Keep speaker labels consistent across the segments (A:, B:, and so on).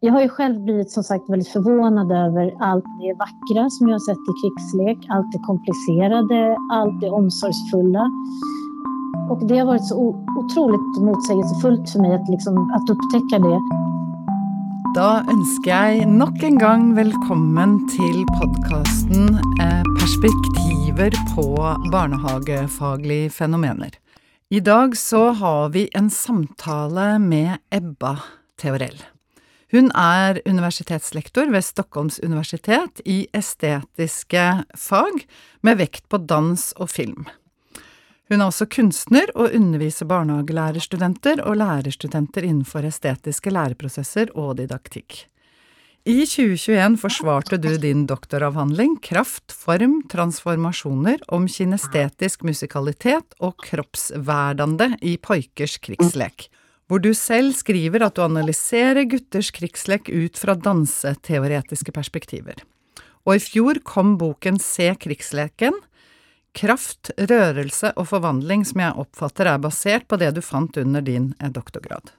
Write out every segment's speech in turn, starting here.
A: Jag har ju själv blivit som sagt väldigt förvånad över allt det vackra som jag har sett i krigslek, allt det komplicerade, allt det omsorgsfulla. Och det har varit så otroligt motsägelsefullt för mig att, liksom, att upptäcka det.
B: Då önskar jag nok en gång välkommen till podcasten eh, Perspektiver på barnehagefaglige fenomener. Idag så har vi en samtale med Ebba Theorell. Hun er universitetslektor ved Stockholms universitet i estetiske fag, med vekt på dans og film. Hun er også kunstner og underviser barnehagelærerstudenter og lærerstudenter innenfor estetiske læreprosesser og didaktikk. I 2021 forsvarte du din doktoravhandling Kraft, form, transformasjoner om kinestetisk musikalitet og kroppsverdande i poikers krigslek hvor du selv skriver at du analyserer gutters krigslek ut fra danseteoretiske perspektiver. Og i fjor kom boken Se krigsleken. Kraft, rørelse og forvandling som jeg oppfatter er basert på det du fant under din eh, doktorgrad.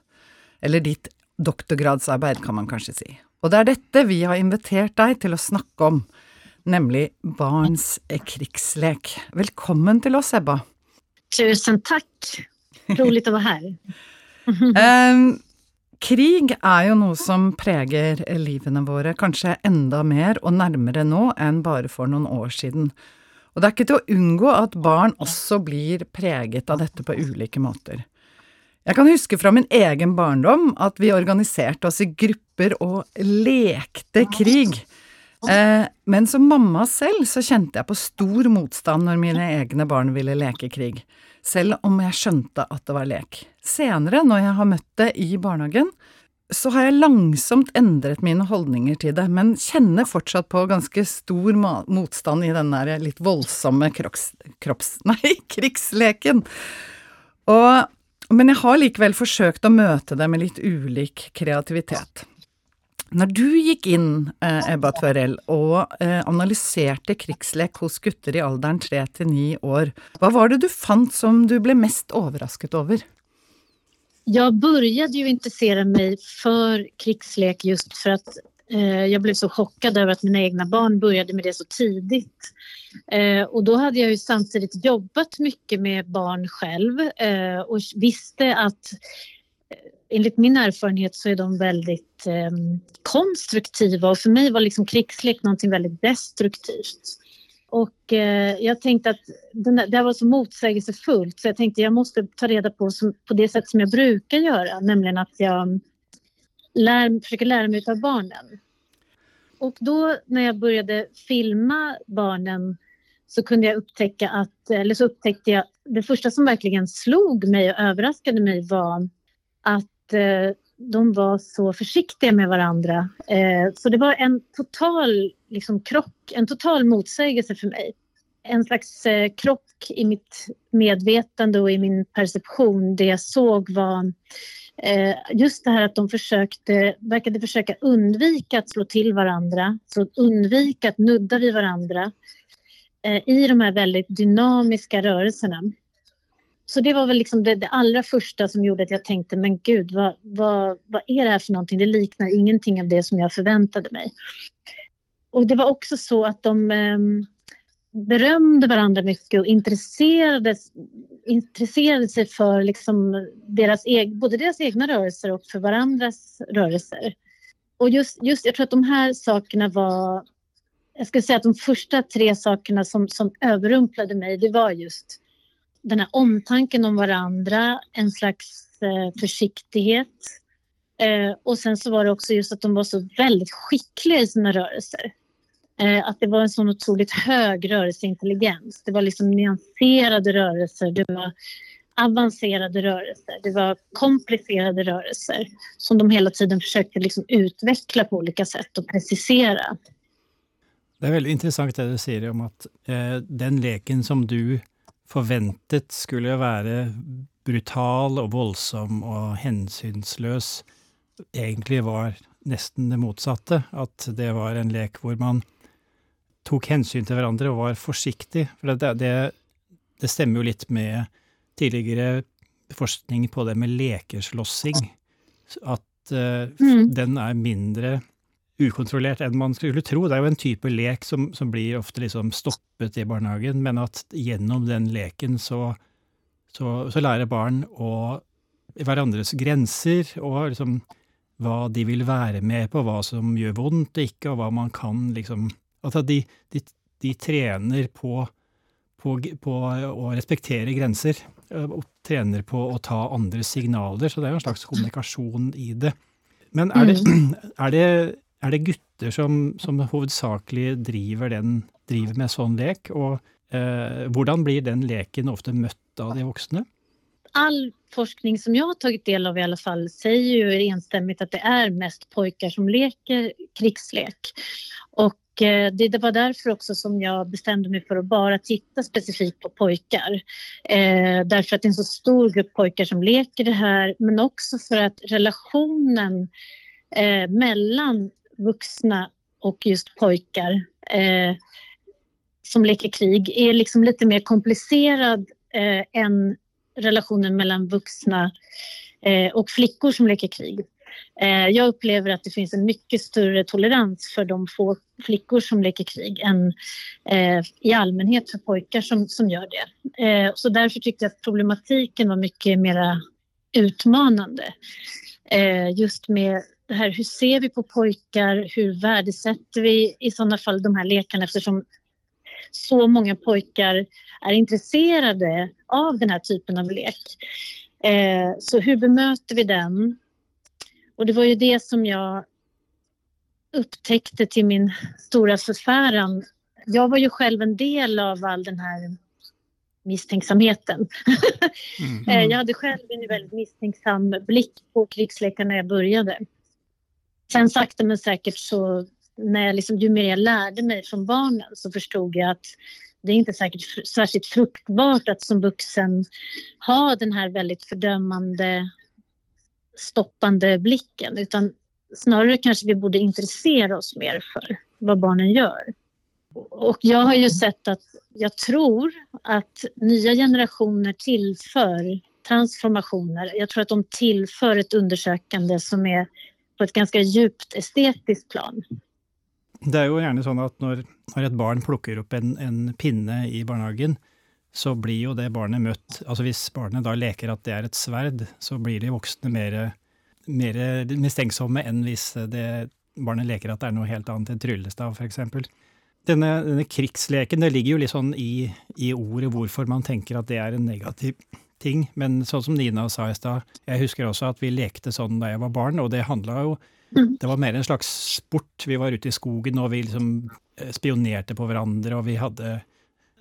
B: Eller ditt doktorgradsarbeid, kan man kanskje si. Og det er dette vi har invitert deg til å snakke om, nemlig barns eh, krigslek. Velkommen til oss, Ebba.
A: Tusen takk. Roligt å være her.
B: Um, krig er jo noe som preger livene våre, kanskje enda mer og nærmere nå enn bare for noen år siden. Og det er ikke til å unngå at barn også blir preget av dette på ulike måter. Jeg kan huske fra min egen barndom at vi organiserte oss i grupper og lekte krig. Eh, men som mamma selv så kjente jeg på stor motstand når mine egne barn ville leke krig selv om jeg skjønte at det var lek. Senere, når jeg har møtt det i barnehagen, så har jeg langsomt endret mine holdninger til det, men kjenner fortsatt på ganske stor motstand i den der litt voldsomme kropps... kropps nei, krigsleken. Og, men jeg har likevel forsøkt å møte det med litt ulik kreativitet. När du gick in, eh, Ebba Tvørell, och eh, analyserade krigslek hos gutter i åldern 3 till 9 år, vad var det du fann som du blev mest överraskad över?
A: Jag började ju intressera mig för krigslek just för att eh, jag blev så chockad över att mina egna barn började med det så tidigt. Eh, och då hade jag ju samtidigt jobbat mycket med barn själv eh, och visste att enligt min erfarenhet så är de väldigt eh, konstruktiva och för mig var liksom krigslek någonting väldigt destruktivt. Och eh, jag tänkte att den där, det var så motsägelsefullt så jag tänkte jag måste ta reda på som, på det sätt som jag brukar göra, nämligen att jag mm, lär, försöker lära mig av barnen. Och då när jag började filma barnen så kunde jag upptäcka att, eller så upptäckte jag, det första som verkligen slog mig och överraskade mig var att Eh, de var så försiktiga med varandra. Eh, så det var en total liksom, krock, en total motsägelse för mig. En slags eh, krock i mitt medvetande och i min perception. Det jag såg var eh, just det här att de försökte, verkade försöka undvika att slå till varandra, så undvika att nudda vid varandra eh, i de här väldigt dynamiska rörelserna. Så det var väl liksom det, det, allra första som gjorde att jag tänkte, men gud, vad, vad, vad är det här för någonting? Det liknar ingenting av det som jag förväntade mig. Och det var också så att de eh, berömde varandra mycket och intresserade, intresserade sig för liksom deras eg, både deras egna rörelser och för varandras rörelser. Och just, just, jag tror att de här sakerna var... Jag skulle säga att de första tre sakerna som, som överrumplade mig, det var just den här omtanken om varandra, en slags eh, försiktighet. Eh, och sen så var det också just att de var så väldigt skickliga i sina rörelser. Eh, att det var en sån otroligt hög rörelseintelligens. Det var liksom nyanserade rörelser, det var avancerade rörelser, det var komplicerade rörelser som de hela tiden försökte liksom utveckla på olika sätt och precisera.
C: Det är väldigt intressant det du säger om att eh, den leken som du forventet skulle være brutal og voldsom og hensynsløs, egentlig var nesten det motsatte. At det var en lek hvor man tok hensyn til hverandre og var forsiktig. For det, det, det stemmer jo litt med tidligere forskning på det med lekeslåssing. At uh, mm. den er mindre ukontrollert enn man skulle tro. Det er jo en type lek som, som blir ofte liksom stoppet i barnehagen, men at gjennom den leken så, så, så lærer barn å hverandres grenser og liksom hva de vil være med på, hva som gjør vondt og ikke, og hva man kan liksom Altså de, de, de trener på, på, på, å respektere grenser, og trener på å ta andres signaler, så det er jo en slags kommunikasjon i det. Men er det, mm. er det er det gutter som, som hovedsakelig driver, den, driver, med sånn lek, og eh, hvordan blir den leken ofte møtt av de voksne?
A: All forskning som jag har tagit del av i alla fall säger ju enstämmigt att det är mest pojkar som leker krigslek. Och eh, det, var därför också som jag bestämde mig för att bara titta specifikt på pojkar. Eh, därför att det är en så stor grupp pojkar som leker det här men också för att relationen eh, mellan vuxna och just pojkar eh, som leker krig är liksom lite mer komplicerad eh, än relationen mellan vuxna eh, och flickor som leker krig. Eh, jag upplever att det finns en mycket större tolerans för de få flickor som leker krig än eh, i allmänhet för pojkar som, som gör det. Eh, så därför tyckte jag att problematiken var mycket mer utmanande. Eh, just med det här, hur ser vi på pojkar? Hur värdesätter vi i sådana fall de här lekarna eftersom så många pojkar är intresserade av den här typen av lek. Eh, så hur bemöter vi den? Och det var ju det som jag upptäckte till min stora förfäran. Jag var ju själv en del av all den här misstänksamheten. Mm. Eh, jag hade själv en väldigt misstänksam blick på krigslekarna när jag började. Sen sakta men säkert så när jag liksom, ju mer jag lärde mig från barnen så förstod jag att det är inte säkert särskilt fruktbart att som vuxen ha den här väldigt fördömande, stoppande blicken utan snarare kanske vi borde intressera oss mer för vad barnen gör. Och jag har ju sett att jag tror att nya generationer tillför transformationer. Jag tror att de tillför ett undersökande som är på ett ganska djupt estetiskt plan.
C: Det är ju gärna så att när, när ett barn plockar upp en, en, pinne i barnhagen, så blir ju det barnet mött... Alltså, om barnet då leker att det är ett svärd, så blir de vuxna mer, mer misstänksamma än om det barnet leker att det är något helt annat, en tryllestav för exempel. Denna, denna krigsleken, det ligger ju liksom i, i ordet varför man tänker att det är en negativ ting. Men sånn som Nina sa i stad, jeg husker også at vi lekte sånn da jeg var barn, og det handla jo mm. Det var mer en slags sport. Vi var ute i skogen, og vi liksom eh, spionerte på hverandre, og vi hadde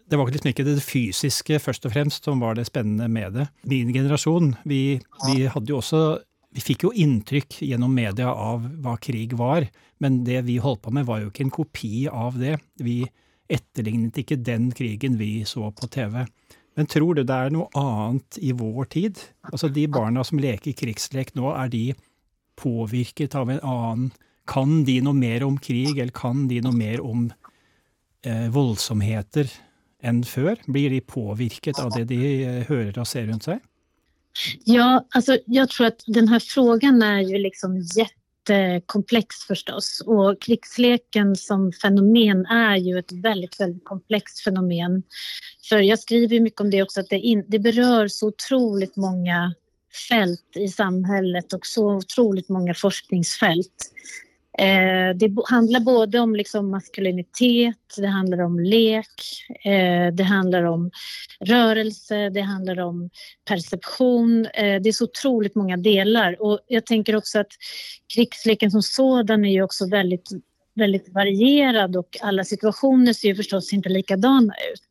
C: det var liksom ikke det fysiske først og fremst som var det spennende med det. Min generasjon, vi, vi hadde jo også vi fikk jo inntrykk gjennom media av hva krig var, men det vi holdt på med var jo ikke en kopi av det. Vi etterlignet ikke den krigen vi så på TV. Men tror du det är något annat i vår tid? Alltså De barna som leker krigslek nu, är de påverkade av en annan... Kan de något mer om krig, eller kan de något mer om eh, våldsamheter än før? Blir de påverkade av det de eh, och ser runt sig?
A: Ja, alltså jag tror att den här frågan är ju liksom jätte jättekomplex förstås och krigsleken som fenomen är ju ett väldigt, väldigt komplext fenomen. För jag skriver mycket om det också, att det, in, det berör så otroligt många fält i samhället och så otroligt många forskningsfält. Eh, det handlar både om liksom maskulinitet, det handlar om lek, eh, det handlar om rörelse, det handlar om perception. Eh, det är så otroligt många delar. Och jag tänker också att krigsleken som sådan är ju också väldigt, väldigt varierad och alla situationer ser ju förstås inte likadana ut.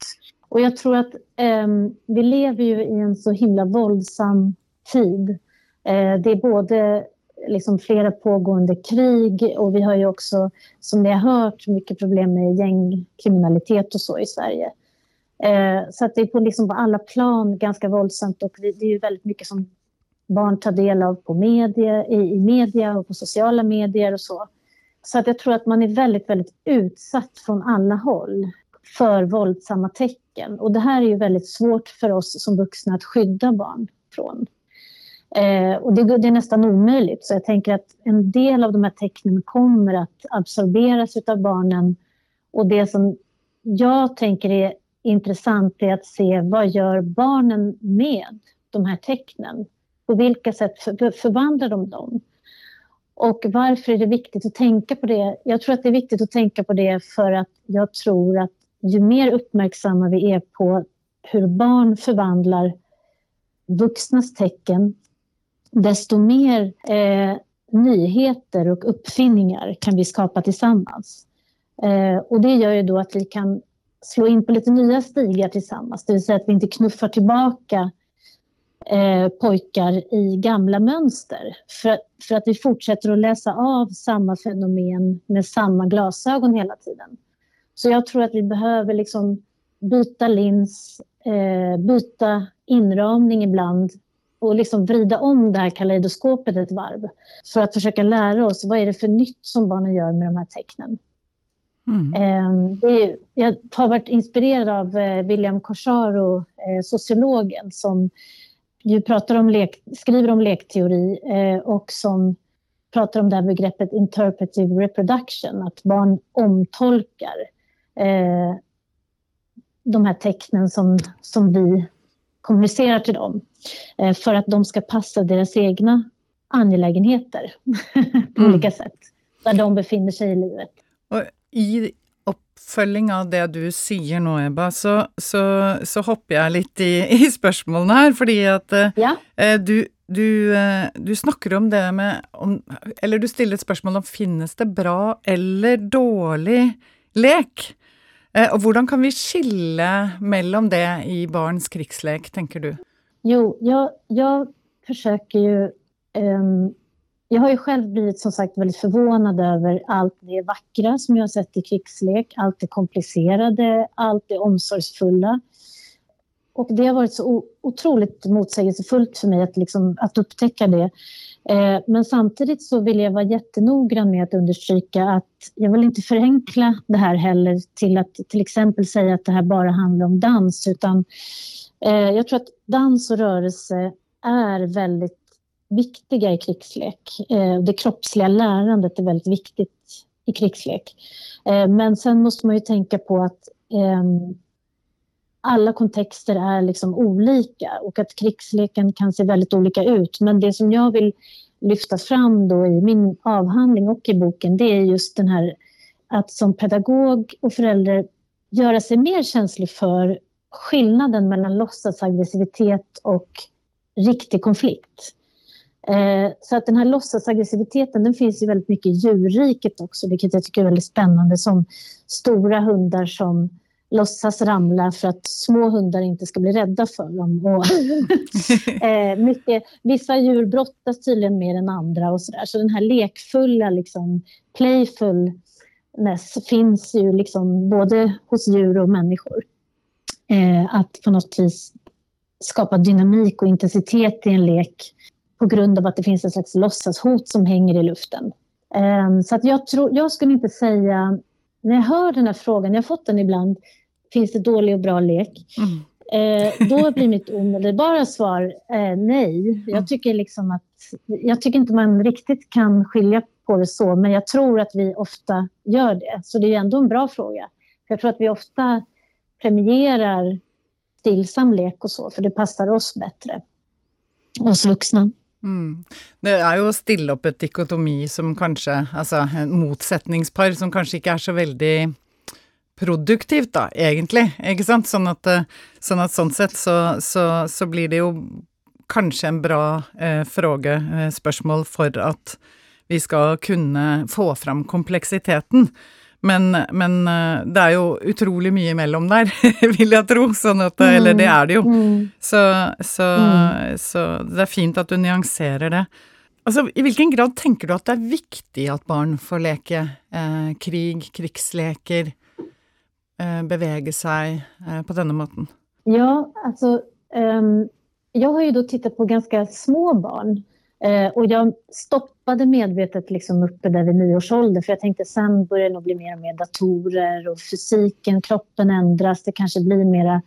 A: Och jag tror att ehm, vi lever ju i en så himla våldsam tid. Eh, det är både liksom flera pågående krig och vi har ju också, som ni har hört, mycket problem med gängkriminalitet och så i Sverige. Eh, så att det är på, liksom på alla plan ganska våldsamt och det, det är ju väldigt mycket som barn tar del av på media, i, i media och på sociala medier och så. Så att jag tror att man är väldigt, väldigt utsatt från alla håll för våldsamma tecken. Och det här är ju väldigt svårt för oss som vuxna att skydda barn från. Eh, och det, det, är nästan omöjligt. Så jag tänker att en del av de här tecknen kommer att absorberas av barnen. Och det som jag tänker är intressant är att se vad gör barnen med de här tecknen? På vilka sätt för, förvandlar de dem? Och varför är det viktigt att tänka på det? Jag tror att det är viktigt att tänka på det för att jag tror att ju mer uppmärksamma vi är på hur barn förvandlar vuxnas tecken, desto mer eh, nyheter och uppfinningar kan vi skapa tillsammans. Eh, och det gör ju då att vi kan slå in på lite nya stigar tillsammans, det vill säga att vi inte knuffar tillbaka eh, pojkar i gamla mönster. För, för att vi fortsätter att läsa av samma fenomen med samma glasögon hela tiden. Så jag tror att vi behöver liksom byta lins, eh, byta inramning ibland och liksom vrida om det här kaleidoskopet ett varv för att försöka lära oss vad är det för nytt som barnen gör med de här tecknen. Mm. Ehm, är, jag har varit inspirerad av eh, William Corsaro, eh, sociologen som ju pratar om lek, skriver om lekteori eh, och som pratar om det här begreppet interpretive reproduction, att barn omtolkar de här tecknen som, som vi kommunicerar till dem för att de ska passa deras egna angelägenheter på mm. olika sätt, där de befinner sig i livet.
B: Och i oppfølging av det du sier nå, Ebba, så, så, så hopper jeg litt i, i spørsmålene her. Fordi at eh, ja. eh, du, du, eh, du, snakker om det med om, Eller du stiller et spørsmål om finnes det bra eller dårlig lek? Eh, og hvordan kan vi skille mellan det i barns krigslek, tänker du?
A: Jo, jag, jag försöker ju um jag har ju själv blivit som sagt väldigt förvånad över allt det vackra som jag har sett i krigslek, allt det komplicerade, allt det omsorgsfulla. Och det har varit så otroligt motsägelsefullt för mig att, liksom, att upptäcka det. Eh, men samtidigt så vill jag vara jättenoggrann med att understryka att jag vill inte förenkla det här heller till att till exempel säga att det här bara handlar om dans, utan eh, jag tror att dans och rörelse är väldigt viktiga i krigslek. Eh, det kroppsliga lärandet är väldigt viktigt i krigslek. Men sen måste man ju tänka på att ehm, alla kontexter är liksom olika och att krigsleken kan se väldigt olika ut. Men det som jag vill lyfta fram då i min avhandling och i boken, det är just den här att som pedagog och förälder göra sig mer känslig för skillnaden mellan låtsasaggressivitet och riktig konflikt. Eh, så att den här låtsasaggressiviteten den finns ju väldigt mycket i djurriket också, vilket jag tycker är väldigt spännande. Som stora hundar som låtsas ramla för att små hundar inte ska bli rädda för dem. Och eh, mycket, vissa djur brottas tydligen mer än andra och så där. Så den här lekfulla, liksom, playfulness finns ju liksom både hos djur och människor. Eh, att på något vis skapa dynamik och intensitet i en lek på grund av att det finns en slags låtsashot som hänger i luften. Um, så att jag, tror, jag skulle inte säga, när jag hör den här frågan, jag har fått den ibland, finns det dålig och bra lek? Mm. Eh, då blir mitt omedelbara svar eh, nej. Jag mm. tycker, liksom att, jag tycker inte man riktigt kan skilja på det så, men jag tror att vi ofta gör det. Så det är ändå en bra fråga. Jag tror att vi ofta premierar stillsam lek och så, för det passar oss bättre. Oss vuxna. Mm.
B: Det er jo å stille opp et dikotomi som kanskje Altså en motsetningspar som kanskje ikke er så veldig produktivt, da, egentlig. Ikke sant? Sånn at eh, sånn, at sånn sett så, så, så, blir det jo kanskje en bra eh, fråge, eh, spørsmål, for at vi skal kunne få fram kompleksiteten. Men, men, eh, det er jo utrolig mye imellom der, vil jeg tro. Sånn at, mm. Eller det er det jo. Mm. Så, så, mm. så, det er fint at du nyanserer det. Altså, I hvilken grad tenker du at det er viktig at barn får leke eh, krig, krigsleker, Eh, bevege sig eh, på denna måten?
A: Ja, alltså um, Jag har ju då tittat på ganska små barn Eh, och jag stoppade medvetet liksom uppe där vid nio års ålder för jag tänkte sen börjar det nog bli mer och mer datorer och fysiken, kroppen ändras, det kanske blir mera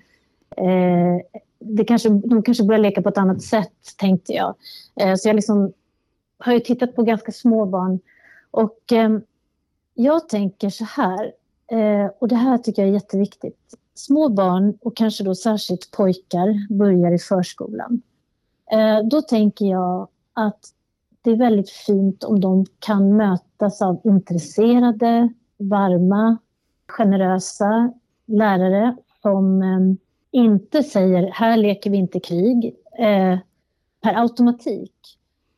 A: eh, det kanske, de kanske börjar leka på ett annat sätt, tänkte jag. Eh, så jag liksom har ju tittat på ganska små barn. Och ehm, jag tänker så här, eh, och det här tycker jag är jätteviktigt. Små barn, och kanske då särskilt pojkar, börjar i förskolan. Eh, då tänker jag att det är väldigt fint om de kan mötas av intresserade, varma, generösa lärare som eh, inte säger här leker vi inte krig eh, per automatik.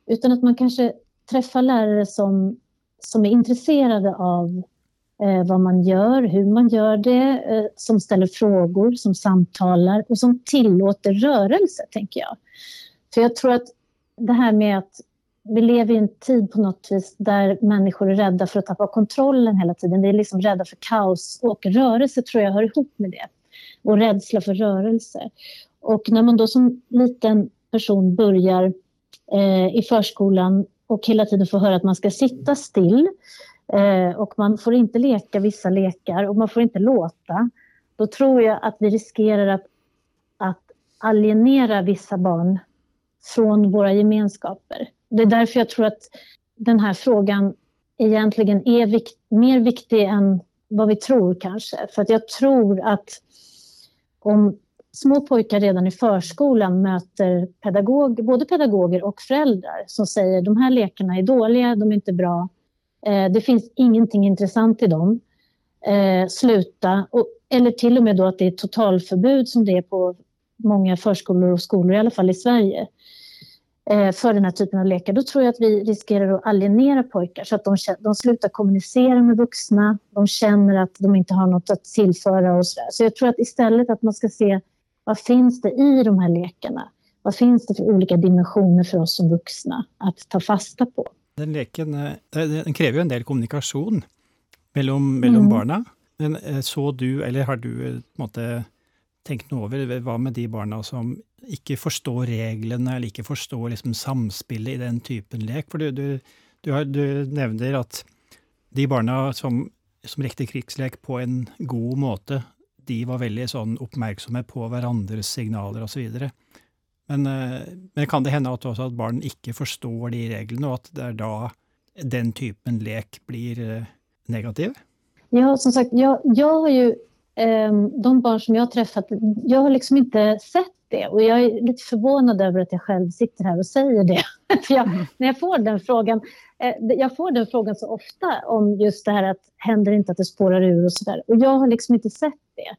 A: Utan att man kanske träffar lärare som, som är intresserade av eh, vad man gör, hur man gör det, eh, som ställer frågor, som samtalar och som tillåter rörelse, tänker jag. För jag tror att det här med att vi lever i en tid på något vis där människor är rädda för att tappa kontrollen hela tiden. Vi är liksom rädda för kaos och rörelse tror jag hör ihop med det. Och rädsla för rörelse. Och när man då som liten person börjar eh, i förskolan och hela tiden får höra att man ska sitta still eh, och man får inte leka vissa lekar och man får inte låta. Då tror jag att vi riskerar att, att alienera vissa barn från våra gemenskaper. Det är därför jag tror att den här frågan egentligen är vikt, mer viktig än vad vi tror kanske. För att jag tror att om små pojkar redan i förskolan möter pedagog, både pedagoger och föräldrar som säger de här lekarna är dåliga, de är inte bra, Eh, det finns ingenting intressant i dem, eh, sluta. Och, eller till och med då att det är totalförbud som det är på många förskolor och skolor, i alla fall i Sverige. Eh, för den här typen av lekar, då tror jag att vi riskerar att alienera pojkar så att de, de slutar kommunicera med vuxna, de känner att de inte har något att tillföra och så där. Så jag tror att istället att man ska se vad finns det i de här lekarna? Vad finns det för olika dimensioner för oss som vuxna att ta fasta på?
C: Den leken eh, den kräver ju en del kommunikation mellan, mellan mm. barnen. Men eh, så du, eller har du tänkt noe over hva med de barna som ikke forstår reglene, eller ikke forstår liksom samspillet i den typen lek. For du, du, du, har, du nevner at de barna som, som lekte krigslek på en god måte, de var veldig sånn oppmerksomme på hverandres signaler osv. Men, eh, men kan det hende at også at barn ikke forstår de reglene, og at det er da den typen lek blir eh, negativ?
A: Ja, som sagt, jag, jag har ju eh, de barn som jag har träffat, jag har liksom inte sett det. Och jag är lite förvånad över att jag själv sitter här och säger det. För jag, när jag får den frågan, eh, jag får den frågan så ofta om just det här att händer inte att det spårar ur och sådär. Och jag har liksom inte sett det.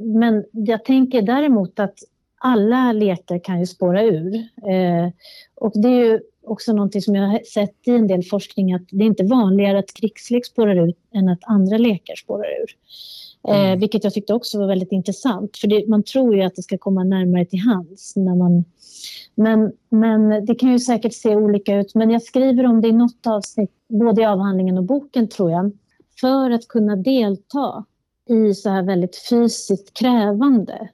A: Men jag tänker däremot att alla lekar kan ju spåra ur. Eh, och det är ju också någonting som jag har sett i en del forskning att det är inte vanligare att krigslek spårar ut än att andra lekar spårar ur. Eh, mm. vilket jag tyckte också var väldigt intressant. För det, man tror ju att det ska komma närmare till hands. När man, men, men det kan ju säkert se olika ut. Men jag skriver om det i något avsnitt, både i avhandlingen och boken tror jag. För att kunna delta i så här väldigt fysiskt krävande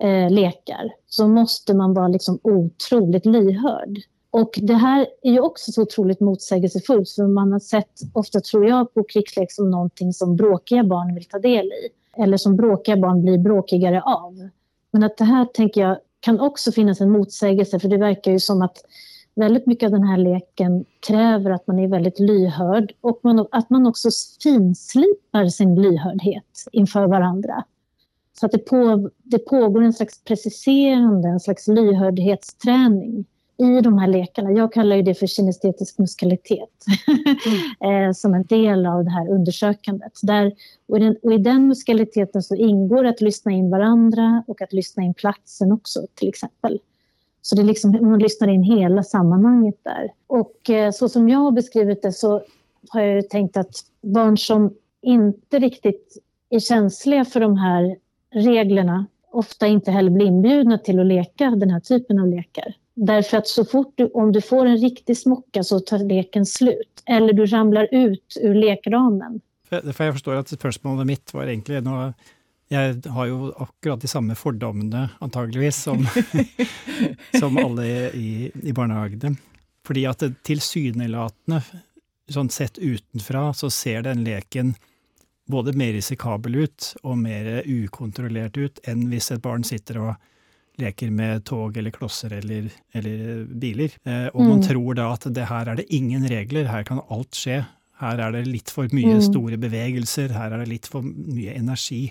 A: eh, lekar så måste man vara liksom otroligt lyhörd. Och det här är ju också så otroligt motsägelsefullt för man har sett, ofta tror jag, på krigslek som någonting som bråkiga barn vill ta del i. Eller som bråkiga barn blir bråkigare av. Men att det här, tänker jag, kan också finnas en motsägelse för det verkar ju som att väldigt mycket av den här leken kräver att man är väldigt lyhörd och man, att man också finslipar sin lyhördhet inför varandra. Så att det, på, det pågår en slags preciserande, en slags lyhördhetsträning i de här lekarna. Jag kallar det för kinestetisk muskalitet mm. som en del av det här undersökandet. Där, och, i den, och i den muskaliteten så ingår att lyssna in varandra och att lyssna in platsen också till exempel. Så det är liksom, man lyssnar in hela sammanhanget där. Och eh, så som jag har beskrivit det så har jag tänkt att barn som inte riktigt är känsliga för de här reglerna ofta inte heller blir inbjudna till att leka den här typen av lekar. Därför att så fort du, om du får en riktig smocka så tar leken slut. Eller du ramlar ut ur lekramen.
C: För, för jag förstår att spørsmålet mitt var egentligen, jag har ju akkurat de samma fördomarna antagligen som, som alla i, i barnhagen. För att det tilsynelatende, sett utifrån, så ser den leken både mer risikabel ut og mer ukontrollert ut enn hvis et barn sitter og leker med tog eller klosser eller, eller biler. Eh, og mm. man tror da at det her er det ingen regler, her kan alt skje. Her er det litt for mye mm. store bevegelser, her er det litt for mye energi.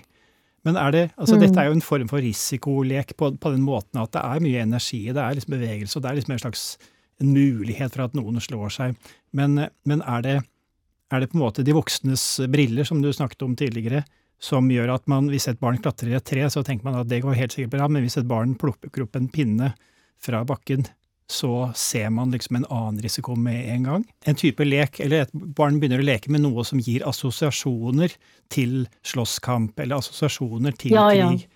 C: Men er det, altså mm. dette er jo en form for risikolek på, på, den måten at det er mye energi, det er liksom bevegelse, og det er liksom en slags en mulighet for at noen slår seg. Men, men er, det, er det på en måte de voksnes briller, som du snakket om tidligere, som gjør at man, hvis et barn klatrer i et tre, så tenker man at det går helt sikkert bra, men hvis et barn plukker opp en pinne fra bakken, så ser man liksom en annen risiko med en gang. En type lek, eller et barn begynner å leke med noe som gir assosiasjoner til slåsskamp, eller assosiasjoner til ja, ja. krig.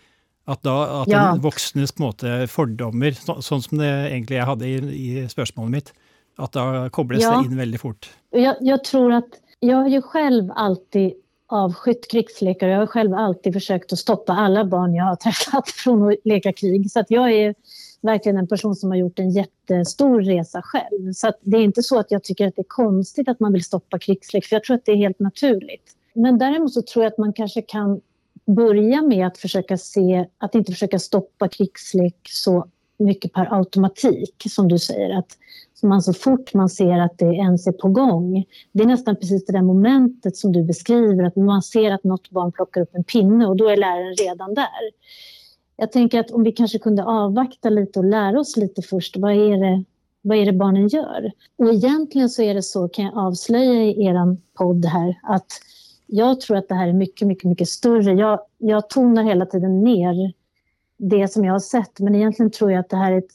C: At da at ja. voksnes på en måte fordommer, så, sånn som det egentlig jeg hadde i, i spørsmålet mitt, at da kobles det inn veldig fort.
A: Jeg, jeg tror at jag har ju själv alltid avskytt krigslekar. Jag har själv alltid försökt att stoppa alla barn jag har träffat från att leka krig. Så att jag är verkligen en person som har gjort en jättestor resa själv. Så det är inte så att jag tycker att det är konstigt att man vill stoppa krigslek, för jag tror att det är helt naturligt. Men däremot så tror jag att man kanske kan börja med att försöka se, att inte försöka stoppa krigslek så mycket per automatik, som du säger. Att man så fort man ser att det ens är på gång. Det är nästan precis det där momentet som du beskriver, att man ser att något barn plockar upp en pinne och då är läraren redan där. Jag tänker att om vi kanske kunde avvakta lite och lära oss lite först, vad är det, vad är det barnen gör? Och egentligen så är det så, kan jag avslöja i er podd här, att jag tror att det här är mycket, mycket, mycket större. Jag, jag tonar hela tiden ner det som jag har sett. Men egentligen tror jag att det här är ett,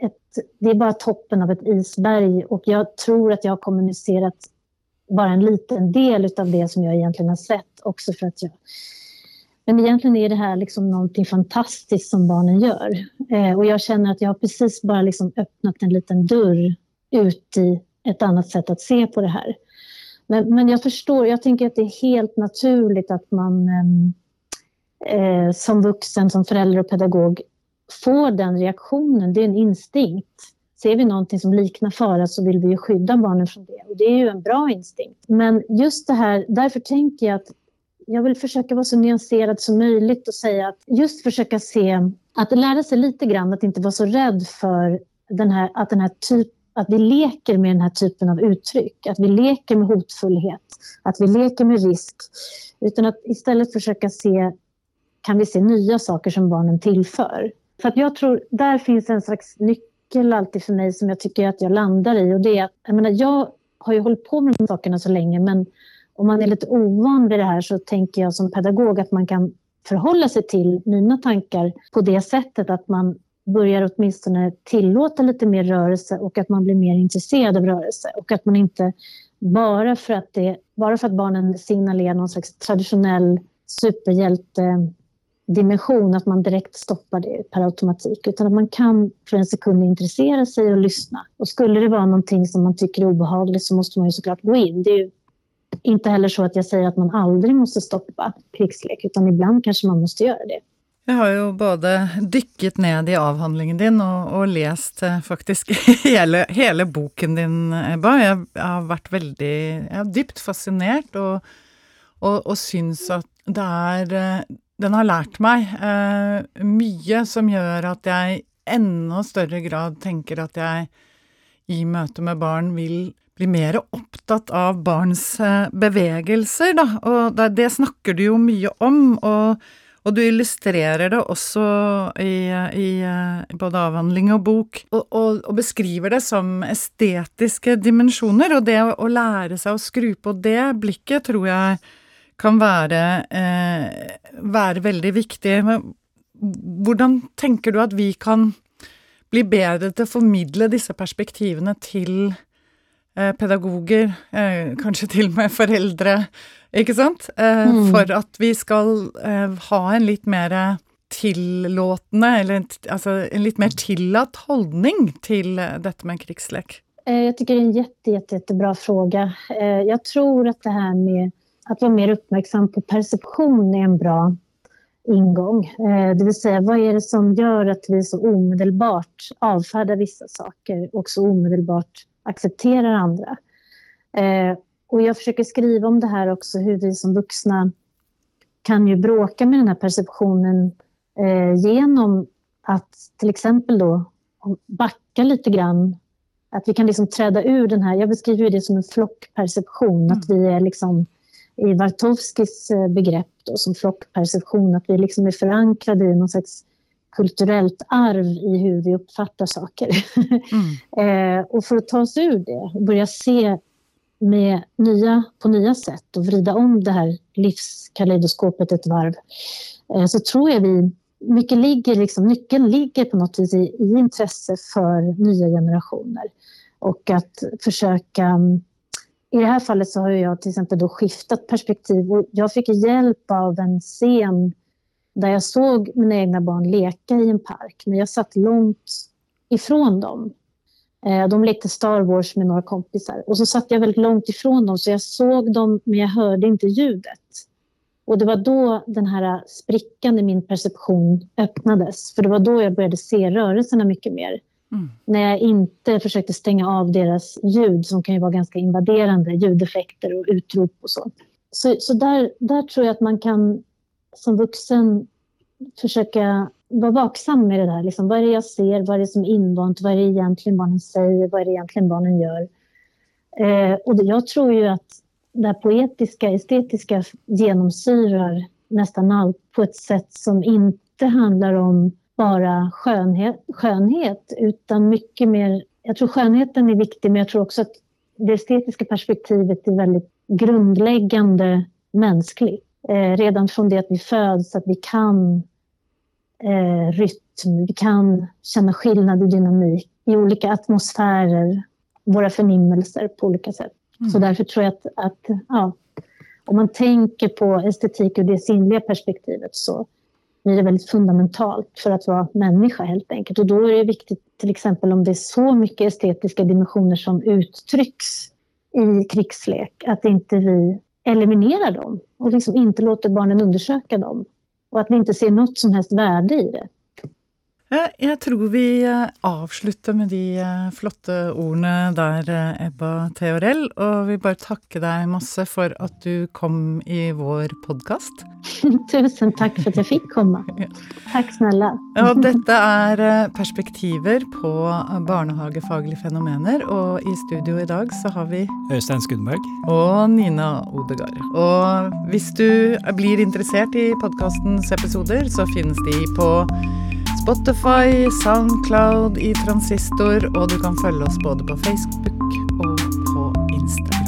A: ett, det är bara toppen av ett isberg och jag tror att jag har kommunicerat bara en liten del av det som jag egentligen har sett också för att jag men egentligen är det här liksom någonting fantastiskt som barnen gör. Eh, och jag känner att jag har precis bara liksom öppnat en liten dörr ut i ett annat sätt att se på det här. Men, men jag förstår, jag tänker att det är helt naturligt att man eh, eh, som vuxen, som förälder och pedagog får den reaktionen. Det är en instinkt. Ser vi någonting som liknar fara så vill vi ju skydda barnen från det. Och det är ju en bra instinkt. Men just det här, därför tänker jag att jag vill försöka vara så nyanserad som möjligt och säga att just försöka se, att lära sig lite grann att inte vara så rädd för den här, att den här typ, att vi leker med den här typen av uttryck. Att vi leker med hotfullhet, att vi leker med risk. Utan att istället försöka se kan vi se nya saker som barnen tillför. Så att jag tror, där finns en slags nyckel alltid för mig som jag tycker att jag landar i. Och det är att, jag, menar, jag har ju hållit på med de sakerna så länge men om man är lite ovan vid det här så tänker jag som pedagog att man kan förhålla sig till mina tankar på det sättet att man börjar åtminstone tillåta lite mer rörelse och att man blir mer intresserad av rörelse och att man inte bara för att, det, bara för att barnen signalerar någon slags traditionell superhjälte dimension att man direkt stoppar det per automatik utan att man kan för en sekund intressera sig och lyssna. Och skulle det vara någonting som man tycker är obehagligt så måste man ju såklart gå in. Det är ju inte heller så att jag säger att man aldrig måste stoppa krigslek utan ibland kanske man måste göra det.
B: Jag har ju både dykket ned i avhandlingen din och, och läst eh, faktiskt hela, hela boken din, eh, Ebba. Jag, har varit väldigt jag har djupt fascinerad och, och, och syns att det är eh, den har lärt mig eh, mycket som gör att jag i ännu större grad tänker att jag i möte med barn vill bli mer upptatt av barns eh, bevegelser, Då. Och det, det, snackar du ju mycket om, Och, och du illustrerar det också i, i, i både avhandling och bok, och, och, och, beskriver det som estetiska dimensioner. Och det att lära sig att skruva på det blicket tror jag kan være, eh, være veldig viktig. Men hvordan tenker du at vi kan bli bedre til å formidle disse perspektivene til eh, pedagoger, eh, kanskje til og med foreldre, ikke sant? Eh, mm. For at vi skal eh, ha en litt mer tillåtende, eller altså en litt mer tillatt holdning til dette med krigslek?
A: Jag tycker det är en jätte, jätte, jättebra fråga. Jag tror att det här med att vara mer uppmärksam på perception är en bra ingång. Eh, det vill säga, vad är det som gör att vi så omedelbart avfärdar vissa saker och så omedelbart accepterar andra? Eh, och jag försöker skriva om det här också, hur vi som vuxna kan ju bråka med den här perceptionen eh, genom att till exempel då backa lite grann. Att vi kan liksom träda ur den här, jag beskriver det som en flockperception, mm. att vi är liksom i Wartowskis eh, begrepp då, som flockperception, att vi liksom är förankrade i någon slags kulturellt arv i hur vi uppfattar saker. Mm. eh, och för att ta oss ur det och börja se med nya, på nya sätt och vrida om det här livskaleidoskopet ett varv, eh, så tror jag vi mycket ligger, liksom, nyckeln ligger på något vis i, i intresse för nya generationer. Och att försöka... I det här fallet så har jag till exempel då skiftat perspektiv. Och jag fick hjälp av en scen där jag såg mina egna barn leka i en park, men jag satt långt ifrån dem. Eh, de lekte Star Wars med några kompisar och så satt jag väldigt långt ifrån dem så jag såg dem men jag hörde inte ljudet. Och det var då den här sprickan i min perception öppnades. För det var då jag började se rörelserna mycket mer. Mm. När jag inte försökte stänga av deras ljud som kan ju vara ganska invaderande, ljudeffekter och utrop och så. Så, så där, där tror jag att man kan som vuxen försöka vara vaksam med det där. Liksom, vad är det jag ser? Vad är det som är invant? Vad är det egentligen barnen säger? Vad är det egentligen barnen gör? Eh, och jag tror ju att det poetiska, estetiska genomsyrar nästan allt på ett sätt som inte handlar om bara skönhet, skönhet utan mycket mer... Jag tror skönheten är viktig men jag tror också att det estetiska perspektivet är väldigt grundläggande mänskligt. Eh, redan från det att vi föds, att vi kan eh, rytm, vi kan känna skillnad i dynamik i olika atmosfärer, våra förnimmelser på olika sätt. Mm. Så därför tror jag att, att ja, om man tänker på estetik ur det sinnliga perspektivet så blir det väldigt fundamentalt för att vara människa helt enkelt. Och då är det viktigt till exempel om det är så mycket estetiska dimensioner som uttrycks i krigslek, att inte vi eliminerar dem och liksom inte låter barnen undersöka dem. Och att vi inte ser något som helst värde i det.
B: Jeg tror vi eh, avslutter med de eh, flotte ordene der, eh, Ebba Theorell. Og vil bare takke deg masse for at du kom i vår podkast.
A: Tusen takk for at jeg fikk komme. Takk snälla.
B: Og dette er Perspektiver på barnehagefaglige fenomener. Og i studio i dag så har vi
C: Øystein Skundberg.
B: Og Nina Odegaard. Og hvis du blir interessert i podkastens episoder, så finnes de på Spotify, Soundcloud i transistor och du kan följa oss både på Facebook och på Insta.